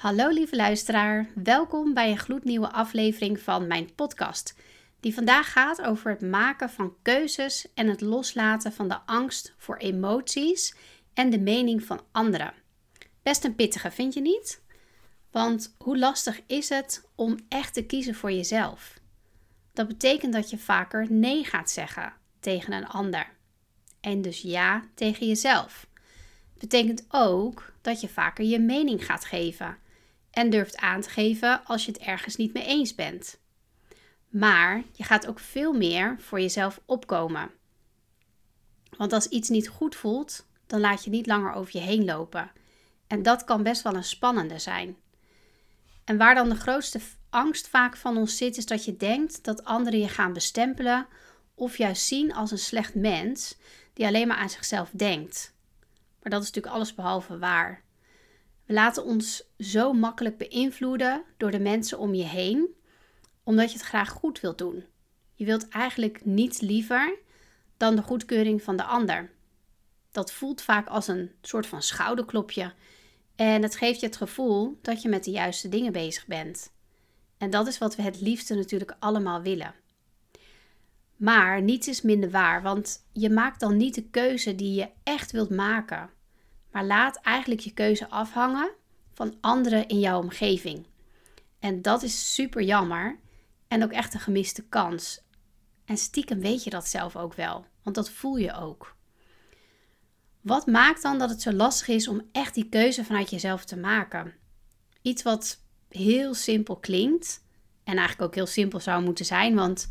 Hallo lieve luisteraar, welkom bij een gloednieuwe aflevering van mijn podcast, die vandaag gaat over het maken van keuzes en het loslaten van de angst voor emoties en de mening van anderen. Best een pittige, vind je niet? Want hoe lastig is het om echt te kiezen voor jezelf? Dat betekent dat je vaker nee gaat zeggen tegen een ander. En dus ja tegen jezelf. Betekent ook dat je vaker je mening gaat geven en durft aan te geven als je het ergens niet mee eens bent. Maar je gaat ook veel meer voor jezelf opkomen. Want als iets niet goed voelt, dan laat je niet langer over je heen lopen. En dat kan best wel een spannende zijn. En waar dan de grootste angst vaak van ons zit, is dat je denkt dat anderen je gaan bestempelen of juist zien als een slecht mens die alleen maar aan zichzelf denkt. Maar dat is natuurlijk alles behalve waar. We laten ons zo makkelijk beïnvloeden door de mensen om je heen, omdat je het graag goed wilt doen. Je wilt eigenlijk niets liever dan de goedkeuring van de ander. Dat voelt vaak als een soort van schouderklopje en het geeft je het gevoel dat je met de juiste dingen bezig bent. En dat is wat we het liefste natuurlijk allemaal willen. Maar niets is minder waar, want je maakt dan niet de keuze die je echt wilt maken maar laat eigenlijk je keuze afhangen van anderen in jouw omgeving. En dat is super jammer en ook echt een gemiste kans. En stiekem weet je dat zelf ook wel, want dat voel je ook. Wat maakt dan dat het zo lastig is om echt die keuze vanuit jezelf te maken? Iets wat heel simpel klinkt en eigenlijk ook heel simpel zou moeten zijn, want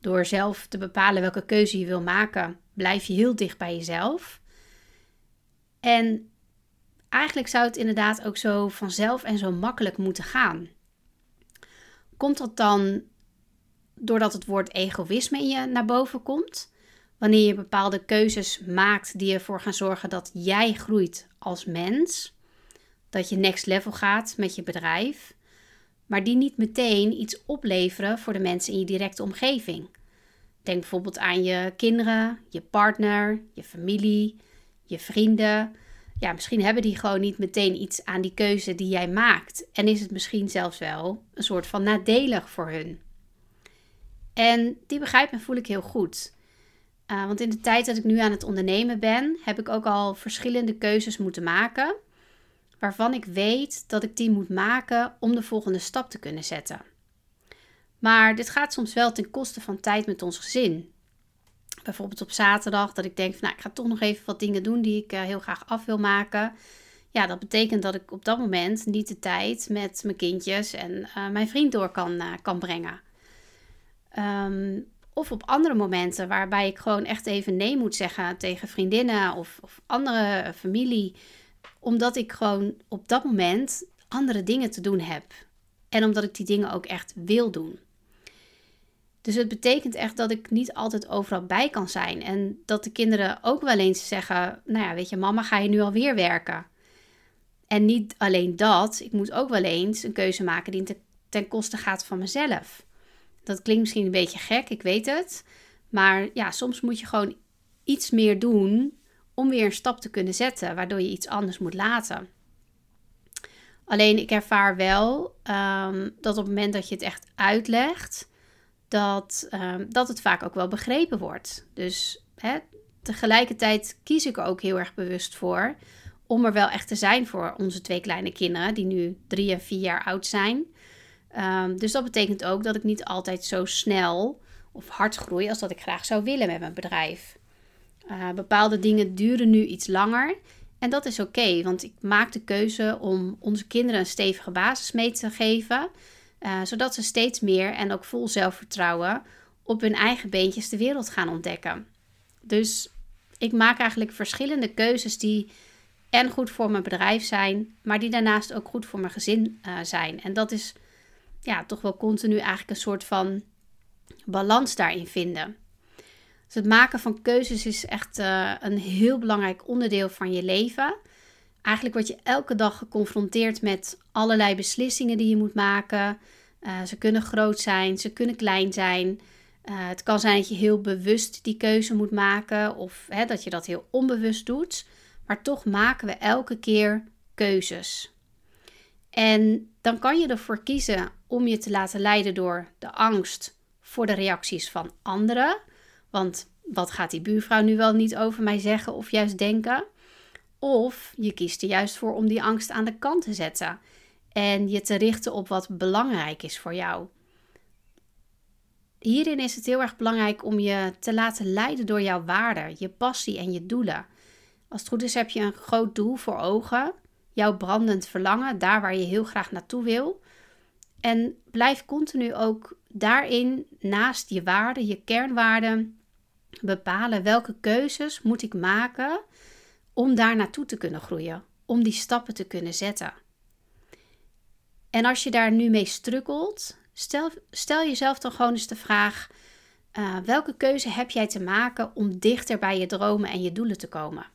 door zelf te bepalen welke keuze je wil maken, blijf je heel dicht bij jezelf. En eigenlijk zou het inderdaad ook zo vanzelf en zo makkelijk moeten gaan. Komt dat dan doordat het woord egoïsme in je naar boven komt? Wanneer je bepaalde keuzes maakt die ervoor gaan zorgen dat jij groeit als mens, dat je next level gaat met je bedrijf, maar die niet meteen iets opleveren voor de mensen in je directe omgeving. Denk bijvoorbeeld aan je kinderen, je partner, je familie, je vrienden. Ja, misschien hebben die gewoon niet meteen iets aan die keuze die jij maakt. En is het misschien zelfs wel een soort van nadelig voor hun. En die begrijp en voel ik heel goed. Uh, want in de tijd dat ik nu aan het ondernemen ben, heb ik ook al verschillende keuzes moeten maken. Waarvan ik weet dat ik die moet maken om de volgende stap te kunnen zetten. Maar dit gaat soms wel ten koste van tijd met ons gezin bijvoorbeeld op zaterdag, dat ik denk van nou, ik ga toch nog even wat dingen doen die ik uh, heel graag af wil maken. Ja, dat betekent dat ik op dat moment niet de tijd met mijn kindjes en uh, mijn vriend door kan, uh, kan brengen. Um, of op andere momenten waarbij ik gewoon echt even nee moet zeggen tegen vriendinnen of, of andere familie. Omdat ik gewoon op dat moment andere dingen te doen heb. En omdat ik die dingen ook echt wil doen. Dus het betekent echt dat ik niet altijd overal bij kan zijn. En dat de kinderen ook wel eens zeggen: Nou ja, weet je, mama, ga je nu alweer werken? En niet alleen dat, ik moet ook wel eens een keuze maken die ten koste gaat van mezelf. Dat klinkt misschien een beetje gek, ik weet het. Maar ja, soms moet je gewoon iets meer doen om weer een stap te kunnen zetten, waardoor je iets anders moet laten. Alleen ik ervaar wel um, dat op het moment dat je het echt uitlegt, dat, ehm, dat het vaak ook wel begrepen wordt. Dus hè, tegelijkertijd kies ik er ook heel erg bewust voor om er wel echt te zijn voor onze twee kleine kinderen, die nu drie en vier jaar oud zijn. Ehm, dus dat betekent ook dat ik niet altijd zo snel of hard groei als dat ik graag zou willen met mijn bedrijf. Uh, bepaalde dingen duren nu iets langer. En dat is oké, want ik maak de keuze om onze kinderen een stevige basis mee te geven. Uh, zodat ze steeds meer en ook vol zelfvertrouwen op hun eigen beentjes de wereld gaan ontdekken. Dus ik maak eigenlijk verschillende keuzes die en goed voor mijn bedrijf zijn, maar die daarnaast ook goed voor mijn gezin uh, zijn. En dat is ja, toch wel continu eigenlijk een soort van balans daarin vinden. Dus het maken van keuzes is echt uh, een heel belangrijk onderdeel van je leven. Eigenlijk word je elke dag geconfronteerd met allerlei beslissingen die je moet maken. Uh, ze kunnen groot zijn, ze kunnen klein zijn. Uh, het kan zijn dat je heel bewust die keuze moet maken of hè, dat je dat heel onbewust doet. Maar toch maken we elke keer keuzes. En dan kan je ervoor kiezen om je te laten leiden door de angst voor de reacties van anderen. Want wat gaat die buurvrouw nu wel niet over mij zeggen of juist denken? Of je kiest er juist voor om die angst aan de kant te zetten en je te richten op wat belangrijk is voor jou. Hierin is het heel erg belangrijk om je te laten leiden door jouw waarden, je passie en je doelen. Als het goed is heb je een groot doel voor ogen, jouw brandend verlangen, daar waar je heel graag naartoe wil. En blijf continu ook daarin naast je waarden, je kernwaarden, bepalen welke keuzes moet ik maken om daar naartoe te kunnen groeien, om die stappen te kunnen zetten. En als je daar nu mee strukkelt, stel, stel jezelf dan gewoon eens de vraag: uh, welke keuze heb jij te maken om dichter bij je dromen en je doelen te komen?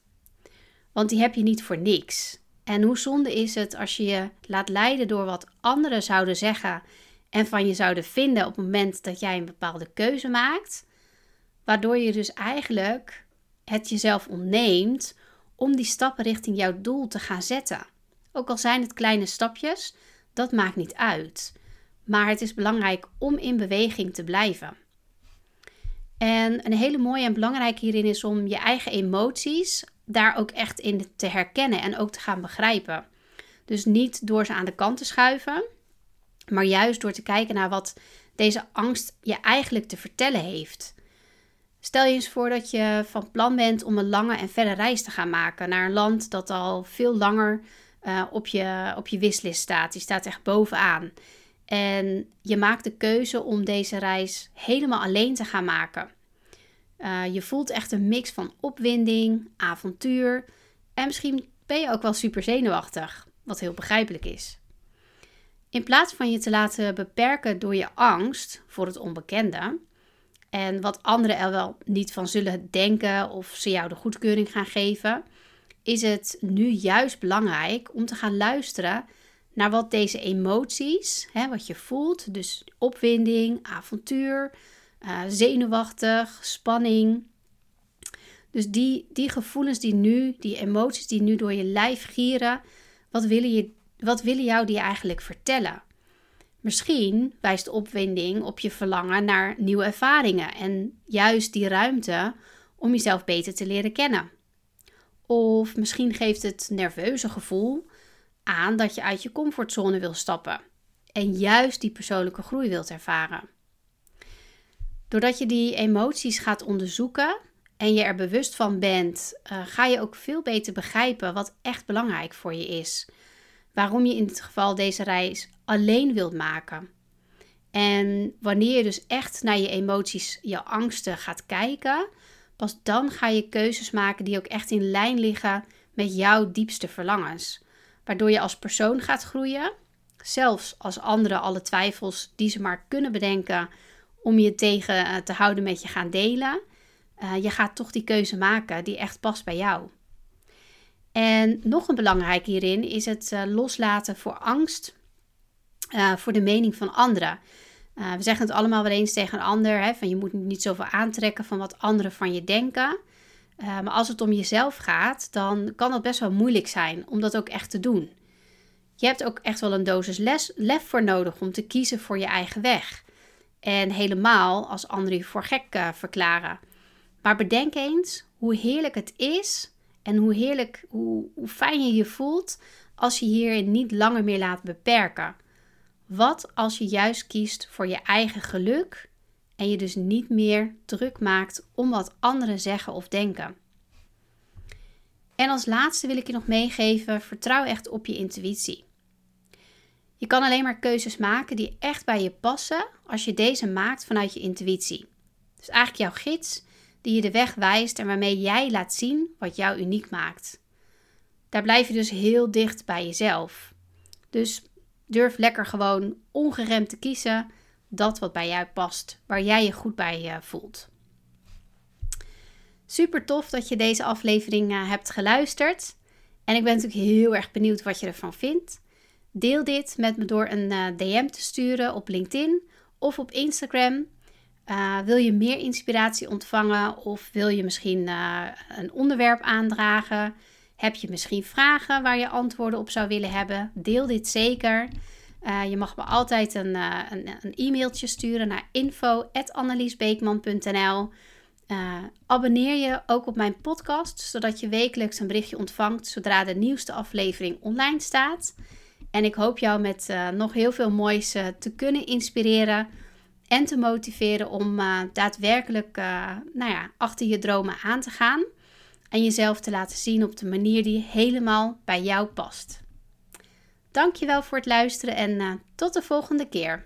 Want die heb je niet voor niks. En hoe zonde is het als je je laat leiden door wat anderen zouden zeggen en van je zouden vinden op het moment dat jij een bepaalde keuze maakt, waardoor je dus eigenlijk het jezelf ontneemt om die stappen richting jouw doel te gaan zetten. Ook al zijn het kleine stapjes, dat maakt niet uit. Maar het is belangrijk om in beweging te blijven. En een hele mooie en belangrijke hierin is om je eigen emoties daar ook echt in te herkennen en ook te gaan begrijpen. Dus niet door ze aan de kant te schuiven, maar juist door te kijken naar wat deze angst je eigenlijk te vertellen heeft. Stel je eens voor dat je van plan bent om een lange en verre reis te gaan maken naar een land dat al veel langer uh, op, je, op je wislist staat. Die staat echt bovenaan. En je maakt de keuze om deze reis helemaal alleen te gaan maken. Uh, je voelt echt een mix van opwinding, avontuur en misschien ben je ook wel super zenuwachtig, wat heel begrijpelijk is. In plaats van je te laten beperken door je angst voor het onbekende en wat anderen er wel niet van zullen denken of ze jou de goedkeuring gaan geven, is het nu juist belangrijk om te gaan luisteren naar wat deze emoties, hè, wat je voelt, dus opwinding, avontuur, uh, zenuwachtig, spanning. Dus die, die gevoelens die nu, die emoties die nu door je lijf gieren, wat willen, je, wat willen jou die eigenlijk vertellen? Misschien wijst opwinding op je verlangen naar nieuwe ervaringen en juist die ruimte om jezelf beter te leren kennen. Of misschien geeft het nerveuze gevoel aan dat je uit je comfortzone wil stappen en juist die persoonlijke groei wilt ervaren. Doordat je die emoties gaat onderzoeken en je er bewust van bent, uh, ga je ook veel beter begrijpen wat echt belangrijk voor je is. Waarom je in dit geval deze reis alleen wilt maken. En wanneer je dus echt naar je emoties, je angsten gaat kijken, pas dan ga je keuzes maken die ook echt in lijn liggen met jouw diepste verlangens. Waardoor je als persoon gaat groeien, zelfs als anderen alle twijfels die ze maar kunnen bedenken om je tegen eh, te houden met je gaan delen. Uh, je gaat toch die keuze maken die echt past bij jou. En nog een belangrijk hierin is het uh, loslaten voor angst voor de mening van anderen. we zeggen het allemaal wel eens tegen een ander, hè, van je moet niet zoveel aantrekken van wat anderen van je denken. maar als het om jezelf gaat, dan kan dat best wel moeilijk zijn om dat ook echt te doen. Je hebt ook echt wel een dosis les, lef voor nodig om te kiezen voor je eigen weg. En helemaal als anderen je voor gek verklaren. Maar bedenk eens hoe heerlijk het is en hoe heerlijk, hoe, hoe fijn je je voelt als je hierin niet langer meer laat beperken. Wat als je juist kiest voor je eigen geluk en je dus niet meer druk maakt om wat anderen zeggen of denken? En als laatste wil ik je nog meegeven: vertrouw echt op je intuïtie. Je kan alleen maar keuzes maken die echt bij je passen als je deze maakt vanuit je intuïtie. Dus eigenlijk jouw gids die je de weg wijst en waarmee jij laat zien wat jou uniek maakt. Daar blijf je dus heel dicht bij jezelf. Dus durf lekker gewoon ongeremd te kiezen dat wat bij jou past, waar jij je goed bij uh, voelt. Super tof dat je deze aflevering uh, hebt geluisterd. En ik ben natuurlijk heel erg benieuwd wat je ervan vindt. Deel dit met me door een eh, DM te sturen op LinkedIn of op Instagram. Uh, wil je meer inspiratie ontvangen of wil je misschien uh, een onderwerp aandragen? Heb je misschien vragen waar je antwoorden op zou willen hebben? Deel dit zeker. Uh, je mag me altijd een, een, een, e-mailtje sturen naar info.anneliesbeekman.nl Abonneer je ook op mijn podcast, zodat je wekelijks een berichtje ontvangt zodra de nieuwste aflevering online staat. En ik hoop jou met nog heel veel moois te kunnen inspireren en te motiveren om daadwerkelijk nou ja, achter je dromen aan te gaan en jezelf te laten zien op de manier die helemaal bij jou past. Dankjewel voor het luisteren en uh, tot de volgende keer.